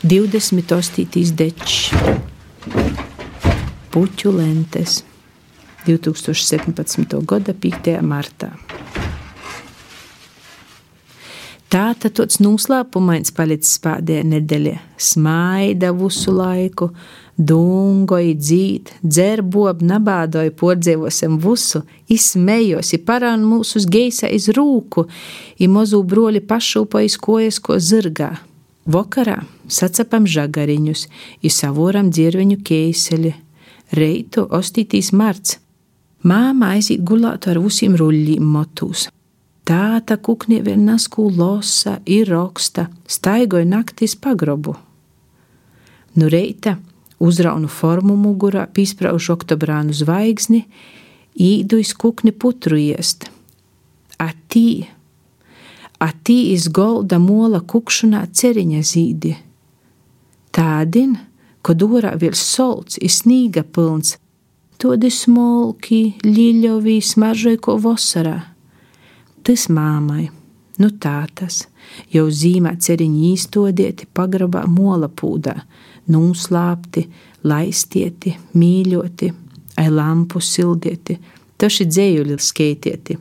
28. dečs, puķu lentes 2017. gada 5. martā. Tā tad tāds noslēpumains palicis pēdējā nedēļa. Smaida visu laiku, dungoja dzīt, dzerbob, nabādoja pordzēvosam visu, izsmējos, parāna mūsu geisa iz rūku, i mozu broli pašūpojas kojas ko zirgā. Vakarā sacepam žagariņus, i savoram dzirviņu keiseli, reitu ostītīs marts. Māma aiziet gulāt ar visiem ruļļiem motus. Tāta kuknie vien nasku losa, ir roksta, staigoja naktīs pagrobu. Nu reita uzraunu formu mugurā, pīspraužu oktobrānu zvaigzni, īduis kukni putru iest. Atī, atī iz golda mola kukšanā ceriņa zīdi. Tādin, kad orā vēl solts, ir snīga pilns, todi smolki, ļiļovī smaržoja ko vasarā tas māmai. Nu tā tas jau zīmē ceriņi īstodieti pagrabā mola pūdā, nūslāpti, laistieti, mīļoti, ai lampu sildieti, taši dzējuļi skeitieti.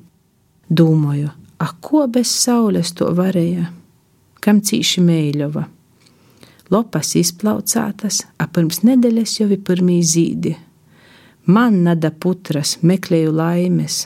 Domāju, a ko bez saules to varēja? Kam cīši mēļova? Lopas izplaucātas, a pirms nedēļas jau ir pirmī zīdi. Man nada putras, meklēju laimes,